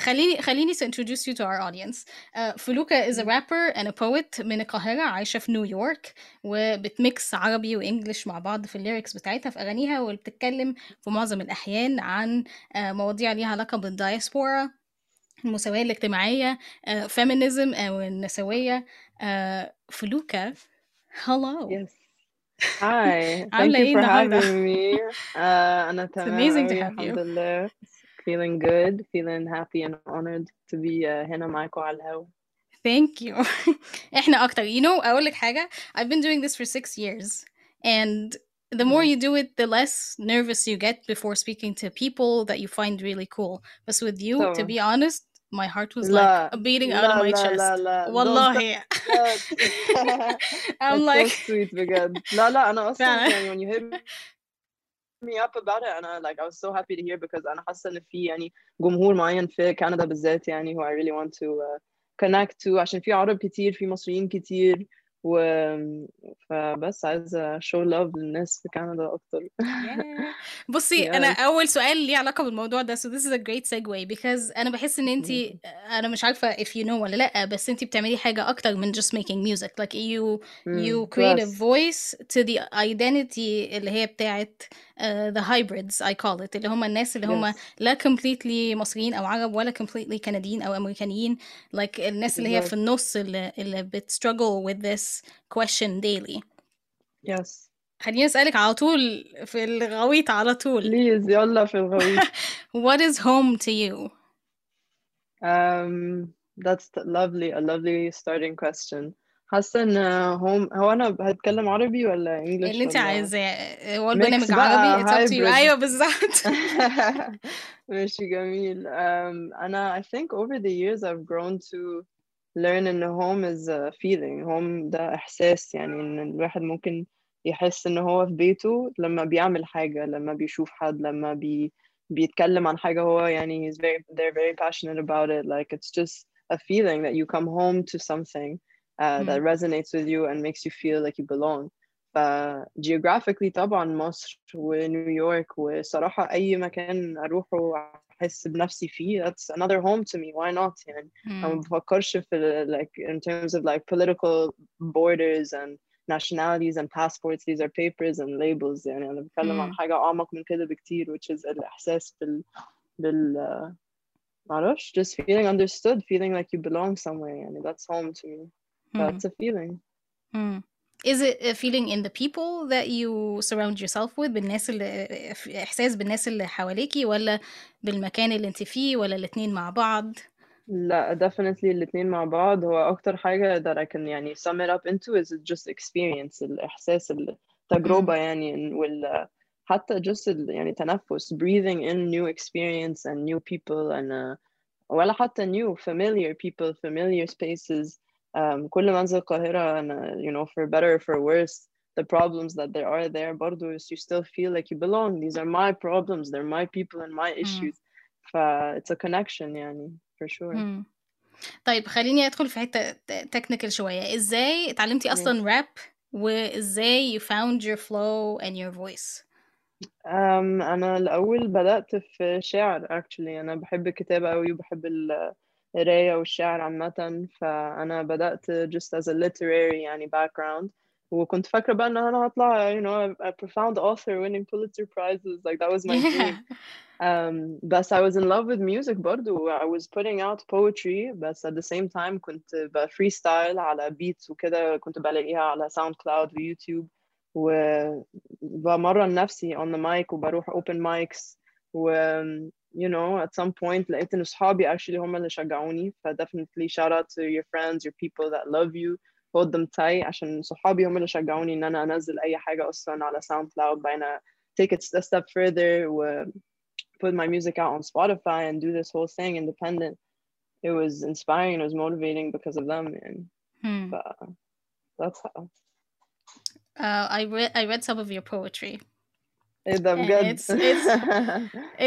خليني خليني to introduce you to our audience uh, فلوكا is a rapper and a poet من القاهرة عايشة في نيويورك وبتميكس عربي وإنجليش مع بعض في الليركس بتاعتها في أغانيها وبتتكلم في معظم الأحيان عن uh, مواضيع ليها علاقة بالدايسبورا المساواة الاجتماعية uh, feminism أو النسوية uh, فلوكا hello Yes. Hi. Thank you إيه for having me. Uh, أنا It's تمام amazing to have you الحمد لله. Feeling good, feeling happy and honored to be uh, هنا معاكم على الهوا. Thank you. احنا اكتر. You know, اقول لك حاجة. I've been doing this for six years and the more Nice. you do it, the less nervous you get before speaking to people that you find really cool. But with you, to طبعا. be honest, my heart was لا like beating out of لا my لا chest. لا لا don't والله. start that. I'm That's so like sweet بجد. لا لا أنا أصلا فعلا. يعني when you hit me up about it أنا like I was so happy to hear because أنا حاسة إن في يعني جمهور معين في كندا بالذات يعني who I really want to uh, connect to عشان في عرب كتير في مصريين كتير و فبس عايزة show love للناس في كندا أكتر. Yeah. بصي أنا yes. أول سؤال ليه علاقة بالموضوع ده so this is a great segue because أنا بحس إن انت أنا مش عارفة if you know ولا لأ بس انت بتعملي حاجة أكتر من just making music like you you create a voice to the identity اللي هي بتاعت uh, the hybrids I call it اللي هم الناس اللي هم Yes. لا completely مصريين أو عرب ولا completely كنديين أو أمريكانيين like الناس اللي هي في. النص اللي, اللي بت struggle with this question daily Yes. خليني اسالك على طول في الغويط على طول Please يلا في الغويط. What is home to you? Um, that's t- lovely, a lovely starting question. حاسة إن home هو أنا هتكلم عربي ولا اللي English انت ولا عايزاه هو mix البرنامج بقى عربي it's up to you hybrid ايوه بالظبط ماشي جميل um, أنا I think over the years I've grown to learn إن home is a feeling home ده إحساس يعني إن الواحد ممكن يحس إن هو في بيته لما بيعمل حاجة لما بيشوف حد لما بي بيتكلم عن حاجة هو يعني he's very they're very passionate about it like it's just a feeling that you come home to something uh, that مم. resonates with you and makes you feel like you belong ف geographically طبعا مصر ونيويورك وصراحة أي مكان أروحه أحس بنفسي فيه that's another home to me why not يعني أنا ما مم. بفكرش في ال- like in terms of like political borders and nationalities and passports these are papers and labels يعني أنا بتكلم عن مم. حاجة أعمق من كده بكتير which is الإحساس بال بال uh, معرفش just feeling understood feeling like you belong somewhere يعني that's home to me مم. that's a feeling مم. Is it a feeling in the people that you surround yourself with بالناس اللي إحساس بالناس اللي حواليكي ولا بالمكان اللي انت فيه ولا الاتنين مع بعض؟ لا definitely الاتنين مع بعض هو أكتر حاجة that I can يعني sum it up into is just experience الإحساس التجربة مم. يعني وال حتى just ال- يعني تنفس breathing in new experience and new people and uh, ولا حتى new familiar people familiar spaces um, كل ما انزل القاهرة أنا you know for better or for worse the problems that there are there برضو is you still feel like you belong these are my problems they're my people and my مم. issues ف it's a connection يعني for sure مم. طيب خليني ادخل في حته تكنيكال شويه ازاي اتعلمتي اصلا ماشي راب وازاي you found your flow and your voice um, أنا الأول بدأت في شعر actually أنا بحب الكتابة أوي وبحب ال- القراية والشعر عامة فأنا بدأت just as a literary يعني background وكنت فاكرة بقى إن أنا هطلع you know a, profound author winning Pulitzer prizes like that was my dream um, بس I was in love with music برضو I was putting out poetry بس at the same time كنت ب freestyle على beats وكده كنت بلاقيها على ساوند كلاود ويوتيوب وبمرن نفسي on the mic وبروح open mics و you know at some point لقيت إن صحابي actually هم اللي شجعوني ف definitely shout out to your friends your people that love you hold them tight عشان صحابي هم اللي شجعوني إن أنا أنزل أي حاجة أصلا على ساوند كلاود بعدين take it a step further و put my music out on Spotify and do this whole thing independent. It was inspiring. It was motivating because of them, and hmm. but that's how. uh, I read I read some of your poetry Hey, them and good. it's it's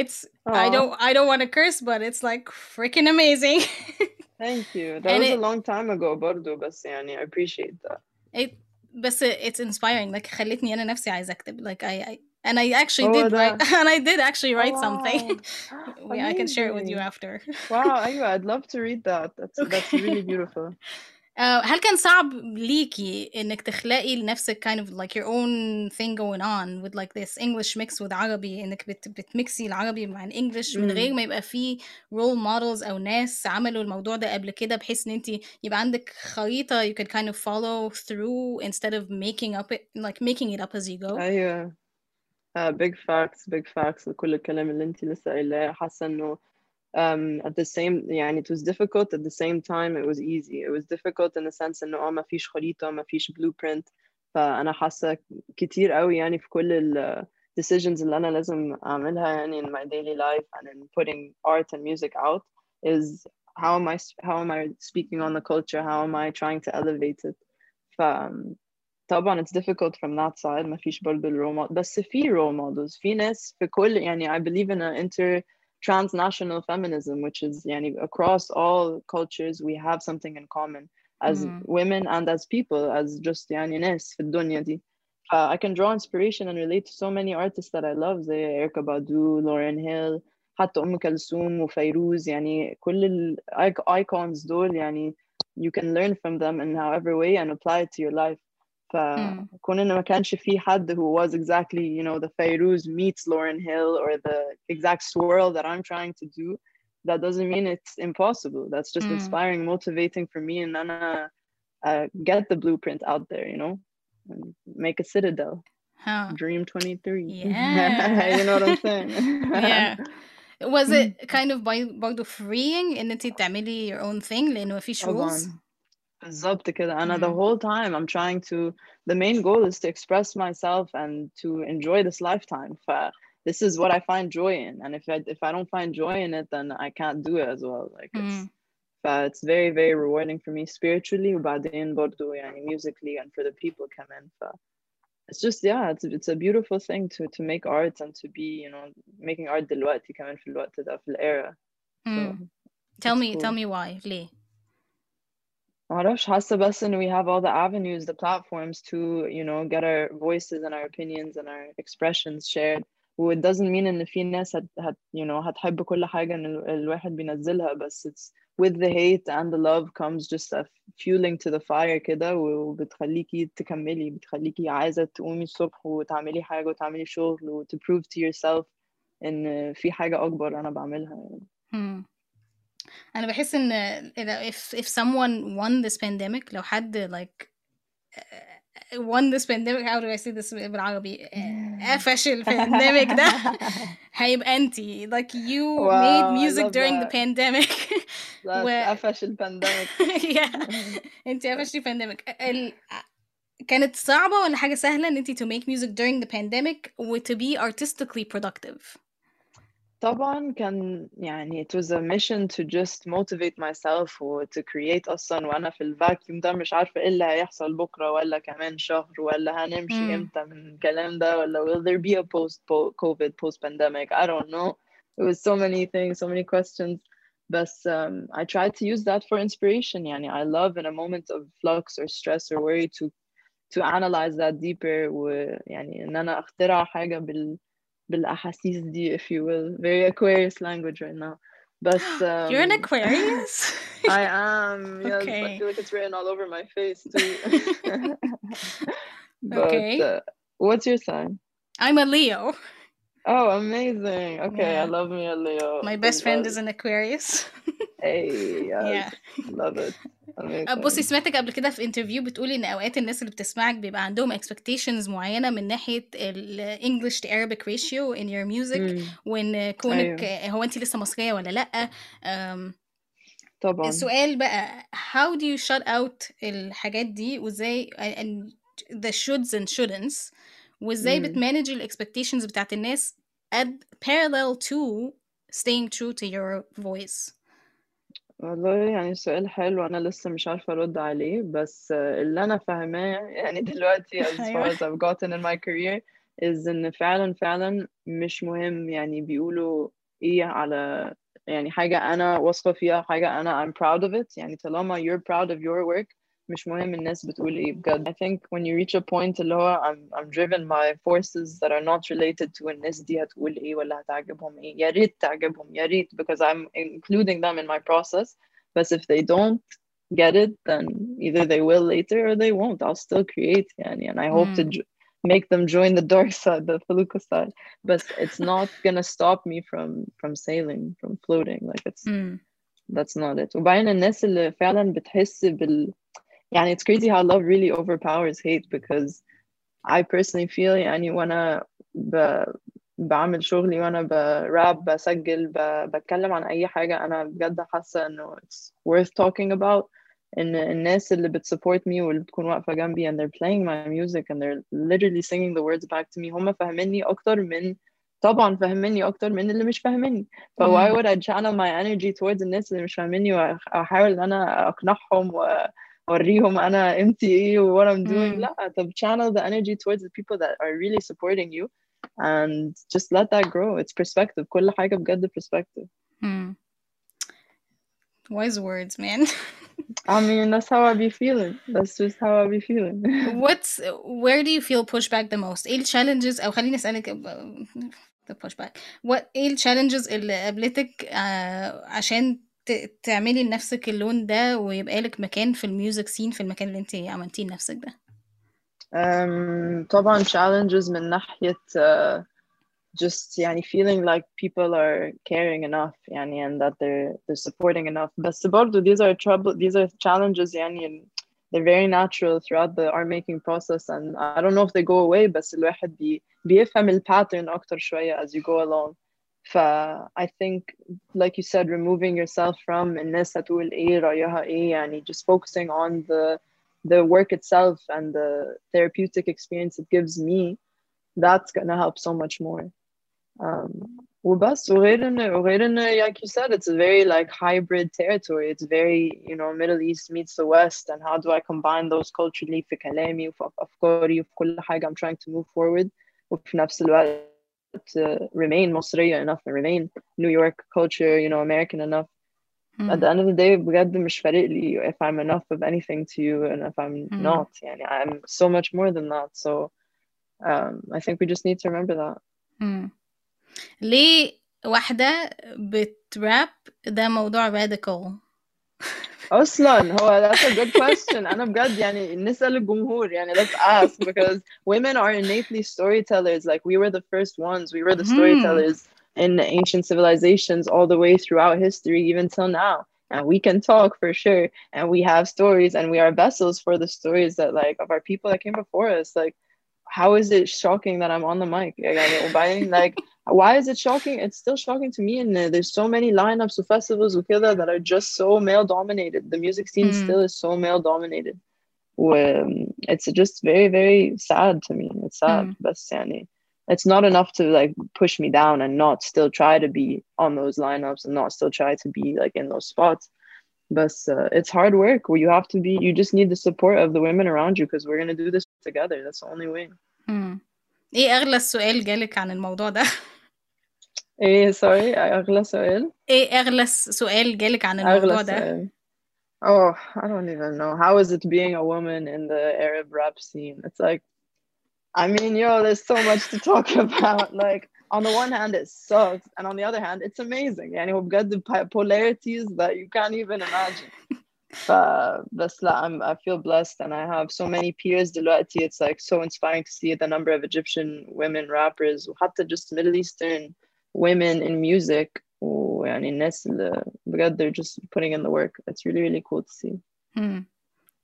it's I Aw, don't I don't want to curse but it's like freaking amazing thank you. That and was a it long time ago, برضو بس يعني I appreciate that. it بس it's inspiring like خلتني انا نفسي عايزه اكتب like I, I and I actually هو did write ده and I did actually oh write something wow we, I can share it with you amazing after wow أيوة I'd love to read that that's that's okay really beautiful آه، هل كان صعب ليكي انك تخلقي لنفسك kind of like your own thing going on with like this English mix with عربي انك بت بتميكسي العربي مع الانجليش من غير امم ما يبقى فيه role models او ناس عملوا الموضوع ده قبل كده بحيث ان انت يبقى عندك خريطة you can kind of follow through instead of making up it like making it up as you go أيوة uh, big facts big facts لكل الكلام اللي انتي لسه قايلاه حاسة انه um, at the same يعني it was difficult at the same time it was easy it was difficult in the sense انه اه ما فيش خريطة ما فيش blueprint فأنا حاسة كتير قوي يعني في كل ال decisions اللي أنا لازم أعملها يعني in my daily life and in putting art and music out is how am I how am I speaking on the culture how am I trying to elevate it ف طبعا it's difficult from that side ما فيش برضه الرول موديل بس في role models في ناس في كل يعني I believe in a inter transnational feminism, which is yani, across all cultures, we have something in common as mm-hmm. women and as people, as just yani, nes في الدنيا دي. Uh, I can draw inspiration and relate to so many artists that I love, the Erykah Badu, Lauryn Hill, حتى أم كلثوم وفيروز يعني كل الايكونز دول يعني you can learn from them in however way and apply it to your life. فكون انه ما كانش في حد who was exactly you know the Fairuz meets Lauryn Hill or the exact swirl that I'm trying to do that doesn't mean it's impossible. That's just mm. inspiring motivating for me and أنا uh, get the blueprint out there you know and make a citadel. Huh. dream 23 yeah. You know what I'm saying? Yeah. Was it mm. kind of by, by freeing in the تعملي your own thing لأنه مفيش rules طبعا بالظبط كده أنا the مم. whole time I'm trying to the main goal is to express myself and to enjoy this lifetime ف this is what I find joy in and if I if I don't find joy in it then I can't do it as well like it's مم. ف it's very very rewarding for me spiritually وبعدين برضو يعني musically and for the people كمان ف it's just yeah it's it's a beautiful thing to to make art and to be you know making art دلوقتي كمان في الوقت ده في الera so مم. Tell it's me tell cool me why ليه؟ معرفش حاسة بس إن we have all the avenues the platforms to you know get our voices and our opinions and our expressions shared و it doesn't mean إن في ناس هت, هت you know هتحب كل حاجة إن ال- الواحد بينزلها بس it's with the hate and the love comes just a fueling to the fire كده و- وبتخليكي تكملي بتخليكي عايزة تقومي الصبح وتعملي حاجة وتعملي شغل و to prove to yourself إن في حاجة أكبر أنا بعملها يعني. مم. انا بحس ان إذا- if if someone won this pandemic لو حد like uh, won this pandemic how do I say this بالعربي uh, قفش البانديميك ده هيبقى انتي like you made wow I music love during the that pandemic that's و قفش البانديميك yeah انتي قفشتي pandemic ال... كانت صعبة ولا حاجة سهلة ان انتي to make music during the pandemic و to be artistically productive طبعا كان يعني it was a mission to just motivate myself و to create أصلا وأنا في الفاكيوم ده مش عارفة إيه اللي هيحصل بكرة ولا كمان شهر ولا هنمشي مم. إمتى من الكلام ده ولا will there be a post COVID post pandemic I don't know it was so many things so many questions بس um, I tried to use that for inspiration يعني I love in a moment of flux or stress or worry to to analyze that deeper ويعني إن أنا أخترع حاجة بال بالأحاسيس دي if you will very Aquarius language right now بس you're an um, Aquarius I am yes I okay feel like it's written all over my face too but okay uh, what's your sign I'm a Leo oh amazing okay I yeah love me a Leo my best friend is بالظبط an Aquarius hey yeah yes love it أه، بصي amazing سمعتك قبل كده في انترفيو بتقولي إن أوقات الناس اللي بتسمعك بيبقى عندهم expectations معينة من ناحية ال English to Arabic ratio in your music مم. وإن كونك أيوه. هو انت لسه مصرية ولا أم، طبعا. السؤال بقى how do you shut out الحاجات دي وإزاي and the shoulds and shouldn'ts وإزاي. بتمانج ال expectations بتاعت الناس at parallel to staying true to your voice والله يعني سؤال حلو أنا لسه مش عارفة أرد عليه بس اللي أنا فاهماه يعني دلوقتي as far أيوه as I've gotten in my career is إن فعلا فعلا مش مهم يعني بيقولوا إيه على يعني حاجة أنا واثقة فيها حاجة أنا I'm proud of it. يعني طالما you're proud of your work مش مهم الناس بتقول ايه بجد I think when you reach a point اللي هو I'm, I'm driven by forces that are not related to الناس دي هتقول ايه ولا هتعجبهم ايه يا ريت تعجبهم يا ريت because I'm including them in my process but if they don't get it then either they will later or they won't I'll still create يعني and I hope mm. to hmm. make them join the dark side, the Felukah side. But it's not gonna stop me from from sailing, from floating. Like it's mm. that's not it. وبعدين الناس اللي فعلا بتحس بال يعني it's crazy how love really overpowers hate because I personally feel يعني وانا ب... بعمل شغلي وانا براب بسجل ب... بتكلم عن اي حاجة انا بجد حاسة انه it's worth talking about ان الناس اللي بتsupport me واللي بتكون واقفة جنبي and they're playing my music and they're literally singing the words back to me هم فاهميني اكتر من طبعا فاهميني اكتر من اللي مش فاهميني ف why مم. would I channel my energy towards الناس اللي مش فاهميني واحاول ان انا اقنعهم واوريهم انا قيمتي ايه و what I'm doing مم. لا طب channel the energy towards the people that are really supporting you and just let that grow it's perspective كل حاجة بجد perspective مم. Wise words, man. I mean that's how I be feeling that's just how I be feeling What's where do you feel pushback the most? ايه الchallenges او خليني اسألك ب- the pushback what ايه الchallenges اللي قابلتك آه عشان تعملي لنفسك اللون ده ويبقى لك مكان في الميوزك سين في المكان اللي انت عملتيه لنفسك ده um, طبعا challenges من ناحية uh, just يعني feeling like people are caring enough يعني and that they're they're supporting enough بس برضو these are trouble these are challenges يعني they're very natural throughout the art making process and I don't know if they go away بس الواحد بي بيفهم ال pattern أكتر شوية as you go along ف I think like you said removing yourself from الناس هتقول ايه رأيها ايه يعني just focusing on the the work itself and the therapeutic experience it gives me that's gonna help so much more um, وبس وغير إن وغير إن like you said it's a very like hybrid territory it's very you know Middle East meets the West and how do I combine those culturally في كلامي وفي أفكاري وفي كل حاجة I'm trying to move forward وفي نفس الوقت to remain مصرية enough and remain New York culture you know American enough at the end of the day بجد مش فارق لي if I'm enough of anything to you and if I'm Mm. not يعني I'm so much more than that so um, I think we just need to remember that مم. ليه واحدة بتراب ده موضوع radical اصلا هو that's a good question انا بجد يعني نسال الجمهور يعني let's ask because women are innately storytellers like we were the first ones we were the Mhm. storytellers in ancient civilizations all the way throughout history even till now and we can talk for sure and we have stories and we are vessels for the stories that like of our people that came before us like how is it shocking that I'm on the mic يعني وبعدين like why is it shocking? It's still shocking to me, and uh, there's so many lineups of festivals وكده that are just so male dominated. The music scene Mm. still is so male dominated. Um, it's just very very sad to me. It's sad, Mm. but يعني, it's not enough to like push me down and not still try to be on those lineups and not still try to be like in those spots. But uh, it's hard work where you have to be. You just need the support of the women around you because we're gonna do this together. That's the only way. مم. ايه اغلى سؤال جالك عن الموضوع ده إيه sorry أغلى سؤال. ايه اغلى س- سؤال جالك عن الموضوع أغلى ده سؤال. Oh, I don't even know. How is it being a woman in the Arab rap scene? It's like, I mean, yo, there's so much to talk about. Like, on the one hand, it sucks, and on the other hand, it's amazing. And we've got the po- polarities that you can't even imagine. Uh, but I'm, I feel blessed, and I have so many peers. دلوقتي, it's like so inspiring to see the number of Egyptian women rappers, وحتى just Middle Eastern women in music. ويعني الناس اللي بجد they're just putting in the work. It's really really cool to see. مم.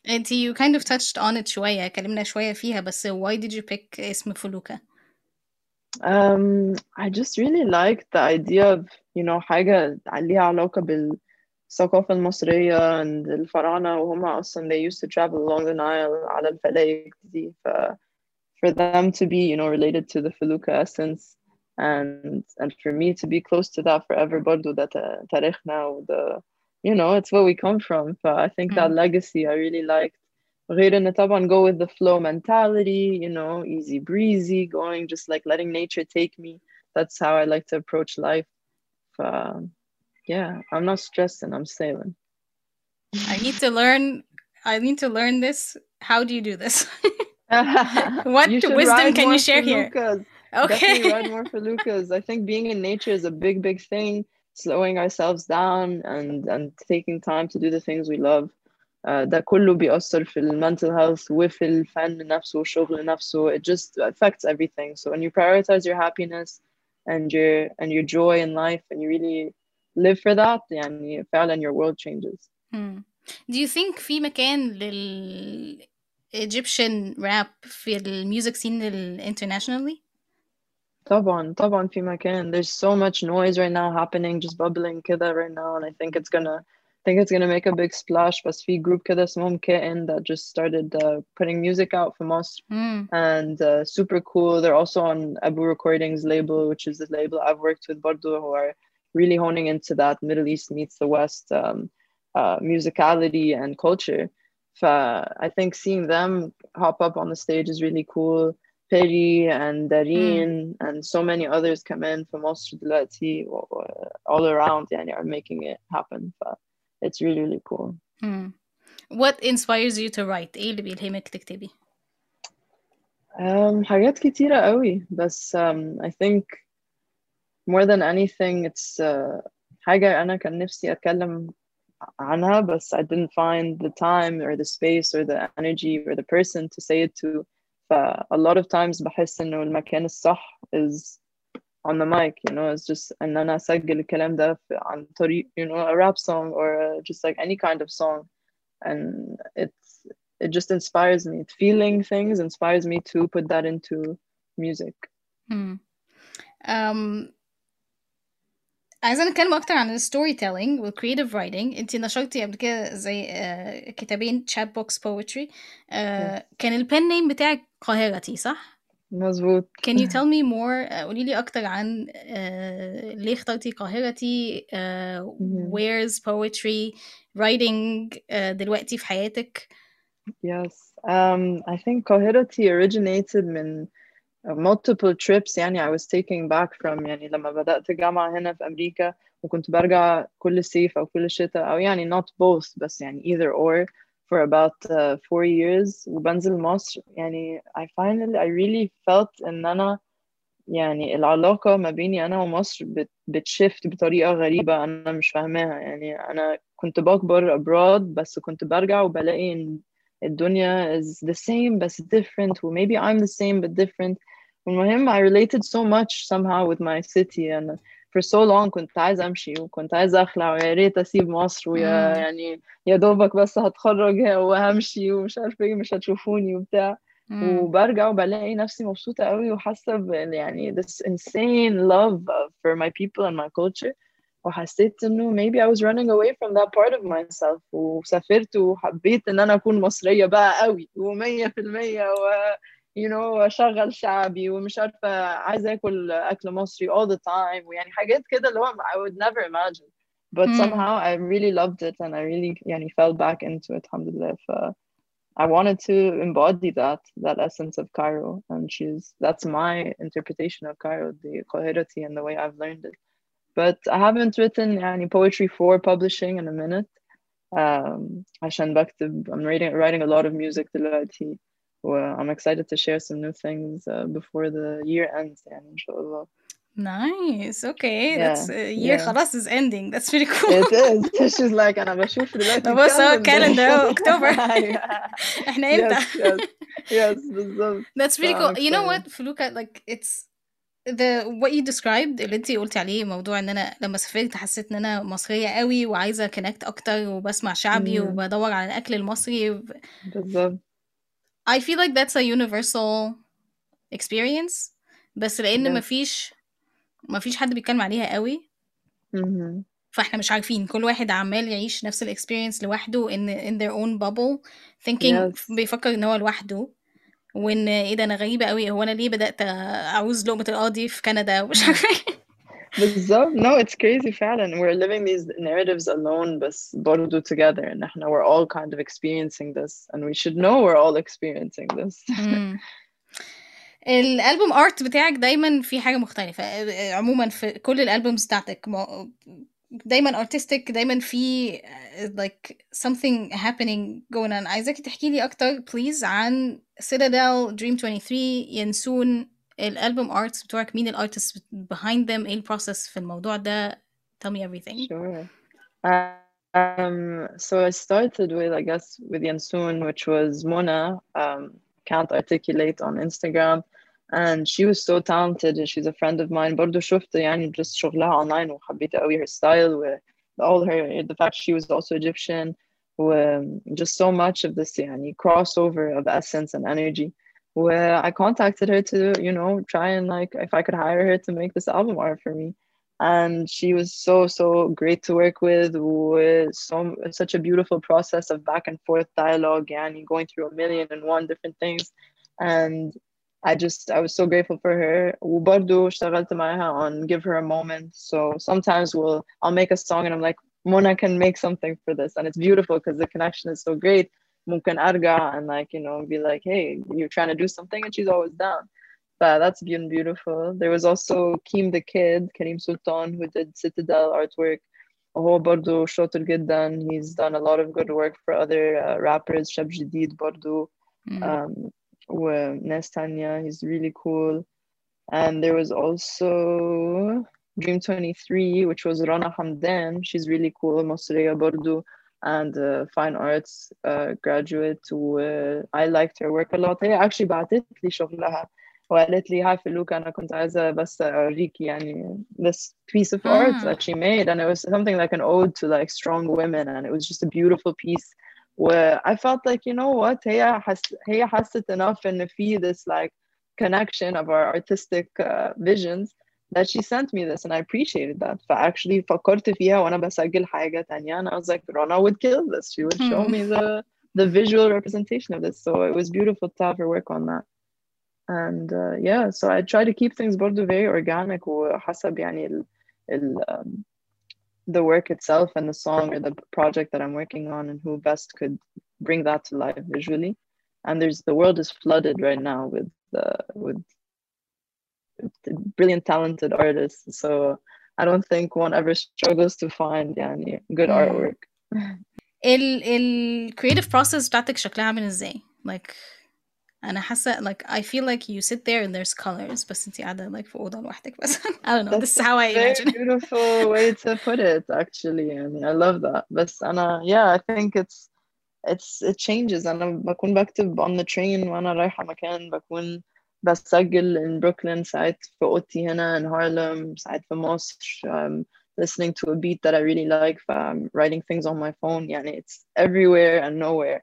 انت you kind of touched on it شوية اتكلمنا شوية فيها بس why did you pick اسم فلوكة Um, I just really like the idea of you know حاجة ليها علاقة بالثقافة المصرية and الفراعنة وهم أصلا they used to travel along the Nile على الفلايك دي ف for them to be you know related to the Felucca essence and and for me to be close to that forever برضو ده تا- تاريخنا وده you know it's where we come from so I think that Mm. legacy I really liked غير ان طبعا go with the flow mentality you know easy breezy going just like letting nature take me that's how I like to approach life um, yeah I'm not stressing I'm sailing I need to learn I need to learn this. How do you do this? what You should wisdom ride can you more share here? felucas. Definitely Okay. ride more felucas. I think being in nature is a big, big thing. Slowing ourselves down and and taking time to do the things we love. Uh, ده كله بيأثر في ال mental health وفي الفن نفسه والشغل نفسه. It just affects everything. So when you prioritize your happiness and your and your joy in life and you really live for that, يعني فعلا your world changes. Hmm. Do you think في مكان لل Egyptian rap في ال music scene ال- internationally? طبعا طبعا في مكان there's so much noise right now happening just bubbling كده right now and I think it's gonna I think it's gonna make a big splash بس في group كده اسمهم كائن that just started uh, putting music out في مصر Hmm. and uh, super cool they're also on Abu Recordings label which is the label I've worked with برضو who are really honing into that Middle East meets the West um, uh, musicality and culture ف I think seeing them hop up on the stage is really cool Peri and Dareen and so many others come in from Mostre دلوقتي و- و- all around يعني are making it happen ف it's really really cool Hmm. What inspires you to write? ايه اللي بيلهمك تكتبي؟ um, حاجات كتيرة قوي بس um, I think more than anything it's uh, حاجة أنا كان نفسي أتكلم عنها بس I didn't find the time or the space or the energy or the person to say it to ف a lot of times بحس إنه المكان الصح is on the mic you know it's just إن أنا أسجل الكلام ده في- عن طريق you know a rap song or uh, just like any kind of song and it's it just inspires me feeling things inspires me to put that into music Hmm. Um, عايزة نتكلم أكتر عن الستوري تيلينج والكريتيف رايتنج انتي نشرتي قبل كده زي آه، كتابين box poetry. آه، كان البن نيم بتاعك قاهرتي صح؟ مظبوط. Can you tell me more آه، قولي لي أكتر عن آه، ليه اخترتي قاهرتي؟ آه، Mhm. where's poetry writing دلوقتي في حياتك؟ Yes. Um, I think Kohirati originated من multiple trips يعني I was taking back from يعني لما بدأت جامعة هنا في أمريكا وكنت برجع كل صيف أو كل شتاء أو يعني not both بس يعني either or for about uh, four years وبنزل مصر يعني I finally I really felt إن أنا يعني العلاقة ما بيني أنا ومصر بت بتشفت بطريقة غريبة أنا مش فاهماها يعني أنا كنت بكبر abroad بس كنت برجع وبلاقي إن الدنيا is the same بس different و maybe I'm the same but different المهم I related so much somehow with my city and for so long كنت عايزة أمشي وكنت عايزة أخلع ويا ريت أسيب مصر ويا مم. يعني يا دوبك بس هتخرج وهمشي ومش عارفة إيه مش هتشوفوني وبتاع مم. وبرجع وبلاقي نفسي مبسوطة قوي وحاسة ب- يعني this insane love for my people and my culture وحسيت انه maybe I was running away from that part of myself وسافرت وحبيت ان انا اكون مصرية بقى قوي ومية في المية و you know اشغل شعبي ومش عارفة عايزة اكل اكل مصري all the time ويعني حاجات كده اللي هو I would never imagine but مم. somehow I really loved it and I really يعني fell back into it alhamdulillah ف I wanted to embody that that essence of Cairo, and she's that's my interpretation of Cairo, the Qahirati and the way I've learned it. but I haven't written any poetry for publishing in a minute um, I'm reading, writing a lot of music دلوقتي I'm excited to share some new things uh, before the year ends and inshallah Nice. Okay. Yeah. That's uh, year yeah. is ending. That's pretty cool. It is. She's like أنا بشوف دلوقتي بص هو calendar October. Yes, yes. yes That's really cool. You know what, Felukah, like it's the what you described اللي انتي قلتي عليه موضوع إن أنا لما سافرت حسيت إن أنا مصرية قوي وعايزة كونكت أكتر وبسمع شعبي مم. وبدور على الأكل المصري بالظبط. I feel like that's a universal experience بس لأن Yes. مفيش مفيش حد بيتكلم عليها قوي Mhm. فإحنا مش عارفين كل واحد عمال يعيش نفس الاكسبيرينس لوحده in, in their own bubble thinking Yes. بيفكر إن هو لوحده وإن إيه ده أنا غريبة قوي هو أنا ليه بدأت أعوز لقمة القاضي في كندا ومش عارفة إيه بالظبط. No, it's crazy فعلا. We're living these narratives alone بس برضو together and إحنا we're all kind of experiencing this and we should know we're all experiencing this. الألبوم ارت بتاعك دايما في حاجة مختلفة عموما في كل الألبومز بتاعتك دايما artistic دايما في uh, like something happening going on. عايزاكي تحكي لي اكتر please عن Citadel Dream 23 ينسون الالبوم ارتس بتوعك مين الارتست behind them ايه process في الموضوع ده؟ Tell me everything. Sure. Um, so I started with I guess with Yansoon which was Mona um, can't articulate on Instagram And she was so talented and she's a friend of mine. برضو شفت يعني just شغلها online وحبيت قوي her style with all her, the fact she was also Egyptian و just so much of this يعني crossover of essence and energy. Where I contacted her to, you know, try and like if I could hire her to make this album art for me and she was so so great to work with with so such a beautiful process of back and forth dialogue and going through a million and one different things and I just I was so grateful for her وبرضه اشتغلت معاها on give her a moment so sometimes we'll I'll make a song and I'm like Mona can make something for this and it's beautiful because the connection is so great ممكن أرجع and like you know be like hey you're trying to do something and she's always down but that's been beautiful. There was also Keem the Kid, Karim Sultan, who did Citadel artwork. هو برضو شاطر جدا. He's done a lot of good work for other uh, rappers. Shab Jadid برضو. Mm. Um, وناس تانية. He's really cool. And there was also Dream 23, which was Rana Hamdan. She's really cool. مصرية برضو. And uh, fine arts uh, graduate. و I liked her work a lot. هي actually بعتت لي شغلها. وقالت لي هاي فلوكة أنا كنت عايزة بس أوريك يعني this piece of art Ah. that she made and it was something like an ode to like strong women and it was just a beautiful piece where I felt like you know what هي حس هي حست enough إن في this like connection of our artistic uh, visions that she sent me this and I appreciated that فactually فكرت فيها وأنا بسجل حاجة تانية and I was like Rana would kill this she would show Hmm. me the the visual representation of this so it was beautiful to have her work on that and uh, yeah so I try to keep things برضو very organic وحسب يعني ال, ال, um, the work itself and the song or the project that I'm working on and who best could bring that to life visually and there's the world is flooded right now with uh, with brilliant talented artists so I don't think one ever struggles to find يعني good Mm. artwork ال ال creative process بتاعتك شكلها عامل ازاي like انا حاسه like I feel like you sit there and there's colors بس انتي قاعده like في اوضه لوحدك بس I don't know this is how I very imagine it. beautiful way to put it actually and I love that بس أنا yeah I think it's it's it changes أنا بكون بكتب on the train وأنا رايحة مكان بكون بسجل in Brooklyn ساعات في أوضتي هنا in Harlem ساعات في مصر um, listening to a beat that I really like I'm writing things on my phone يعني it's everywhere and nowhere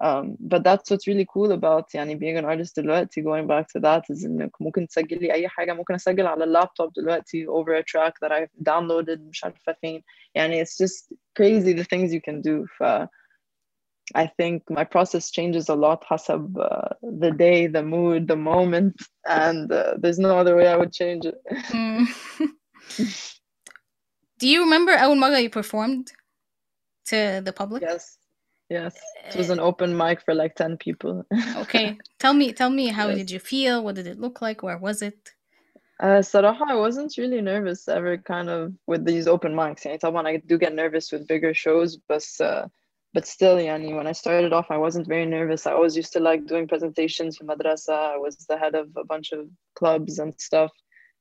um, but that's what's really cool about يعني being an artist دلوقتي going back to that is إنك ممكن تسجلي أي حاجة ممكن أسجل على اللابتوب دلوقتي over a track that I've downloaded مش عارفة فين يعني it's just crazy the things you can do ف I think my process changes a lot حسب uh, the day the mood the moment and uh, there's no other way I would change it Mm. Do you remember أول مرة you performed to the public? yes yes it was an open mic for like 10 people Okay, tell me tell me how Yes. did you feel? What did it look like? Where was it? Uh, صراحة I wasn't really nervous ever kind of with these open mics يعني طبعا I do get nervous with bigger shows but uh, but still يعني when I started off I wasn't very nervous I always used to like doing presentations في مدرسة I was the head of a bunch of clubs and stuff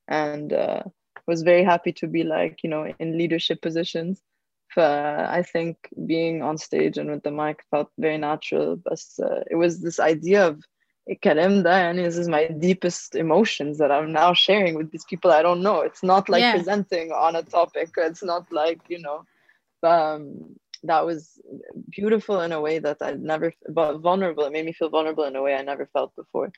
and uh, was very happy to be like you know in leadership positions uh, I think being on stage and with the mic felt very natural. But uh, it was this idea of Karim and this is my deepest emotions that I'm now sharing with these people I don't know. It's not like yeah. presenting on a topic. It's not like you know. Um, that was beautiful in a way that I never, but vulnerable. It made me feel vulnerable in a way I never felt before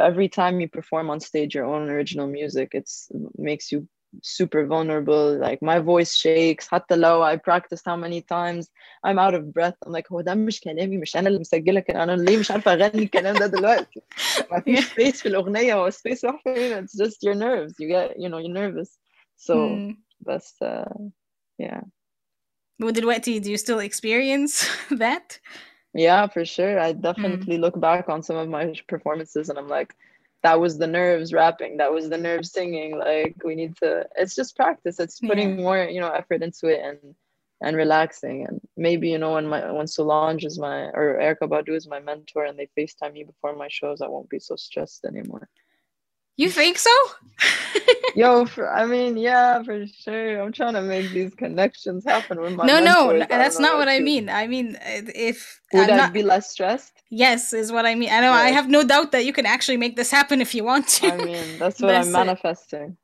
every time you perform on stage your own original music it's it makes you super vulnerable. Like my voice shakes. حتى لو I practiced how many times I'm out of breath. I'm like هو ده مش كلامي مش أنا اللي مسجلة كده أنا ليه مش عارفة أغني الكلام ده دلوقتي ما فيش Yeah. space في الأغنية هو space راح فين it's just your nerves you get you know you're nervous so Hmm. بس uh, yeah ودلوقتي do you still experience that? yeah for sure I definitely look back on some of my performances and I'm like that was the nerves rapping that was the nerves singing like we need to it's just practice it's putting Yeah. more you know effort into it and and relaxing and maybe you know when my when Solange is my or Erykah Badu is my mentor and they FaceTime me before my shows I won't be so stressed anymore You think so? yo for, I mean yeah for sure I'm trying to make these connections happen with my no, no, mentors. n- I don't that's know not what I you. mean. I mean, uh, if would I'm I not, be less stressed yes, is what I mean. I know. I Yes. have no doubt that you can actually make this happen if you want to. I mean that's what That's I'm it. manifesting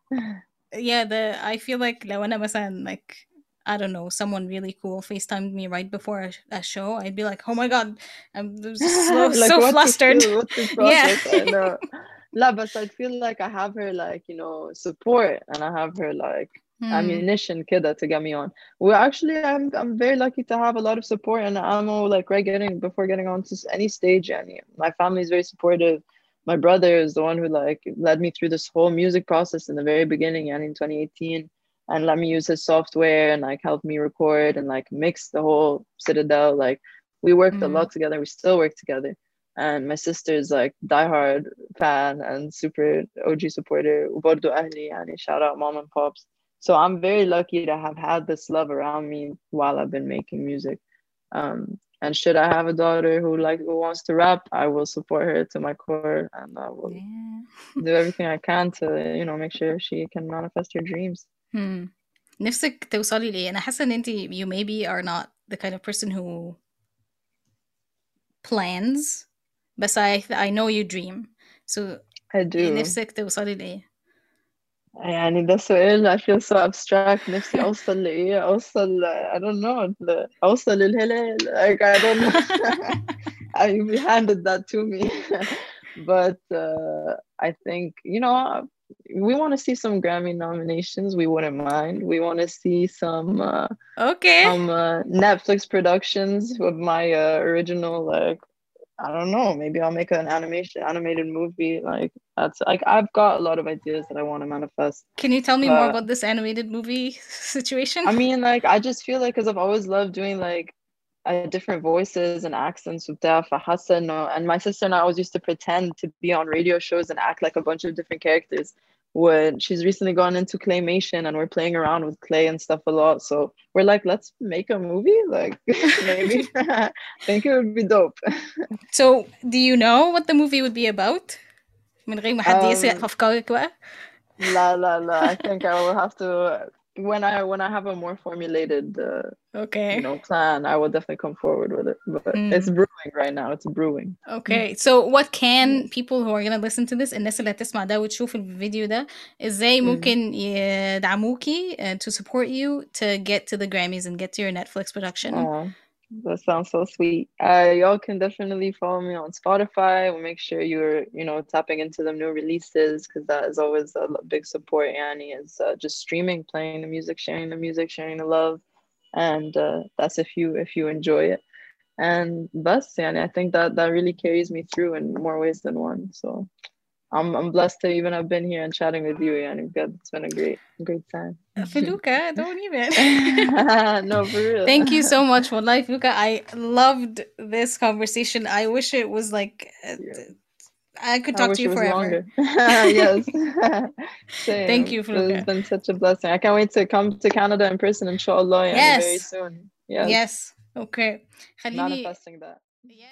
yeah, the I feel like لو أنا مثلا like I don't know, someone really cool FaceTimed me right before a, a show, I'd be like, oh my god, I'm just so, like so what to flustered. feel, what to Yeah. process, I know. La, but I feel like I have her like you know support and I have her like Hmm. ammunition kida to get me on. Well, actually, I'm I'm very lucky to have a lot of support and ammo like right getting before getting on to any stage. And my family is very supportive. My brother is the one who like led me through this whole music process in the very beginning and in 2018 and let me use his software and like help me record and like mix the whole Citadel. Like we worked a Mhm. lot together. We still work together And my sister is like diehard fan and super OG supporter. وبرضو أهلي يعني shout out mom and pops. So I'm very lucky to have had this love around me while I've been making music. Um, and should I have a daughter who like who wants to rap, I will support her to my core and I will Yeah. do everything I can to you know make sure she can manifest her dreams. Hmm. نفسك توصلي لإيه؟ أنا حاسة إن أنت you maybe are not the kind of person who plans بس I I know you dream so I do. نفسك توصلي لإيه؟ يعني ده سؤال I feel so abstract نفسي أوصل لإيه أوصل I don't know ل- أوصل للهلال like I don't know I you handed that to me but uh, I think you know we want to see some Grammy nominations we wouldn't mind we want to see some uh, Okay some uh, Netflix productions with my uh, original like I don't know maybe I'll make an animation animated movie like that's like I've got a lot of ideas that I want to manifest Can you tell me more Uh, about this animated movie situation? I mean, like, I just feel like because I've always loved doing like uh, different voices and accents with Dafa Hassan, uh, and my sister and I always used to pretend to be on radio shows and act like a bunch of different characters When she's recently gone into claymation and we're playing around with clay and stuff a lot, so we're like, let's make a movie. Like, maybe I think it would be dope. So do you know what the movie would be about؟ من غير ما حد يسرق Um, في أفكارك بقى؟ la la la. I think I will have to when I when I have a more formulated. Uh, Okay you know plan i will definitely come forward with it but Mm. it's brewing right now it's brewing Okay, so what can people who are gonna listen to this الناس اللي هتسمع ده وتشوف الفيديو ده ازاي Mm. ممكن يدعموكي uh, to support you to get to the Grammys and get to your Netflix production? oh that sounds so sweet. Uh y'all can definitely follow me on spotify. We'll make sure you're you know tapping into the new releases because that is always a big support. Annie is uh, just streaming playing the music sharing the music sharing the love. And uh, that's if you if you enjoy it. And thus, and i think that that really carries me through in more ways than one so I'm, I'm blessed to even have been here and chatting with you, Yanivka. It's been a great, great time. Felukah, don't even. no, for real. Thank you so much, Wallahi. Felukah, I loved this conversation. I wish it was like. Yeah. I could talk I to you forever. yes. Thank you, Felukah. It's been such a blessing. I can't wait to come to Canada in person, inshallah. Yes. Very soon. Yes. Yes. Okay. Manifesting that. Yeah.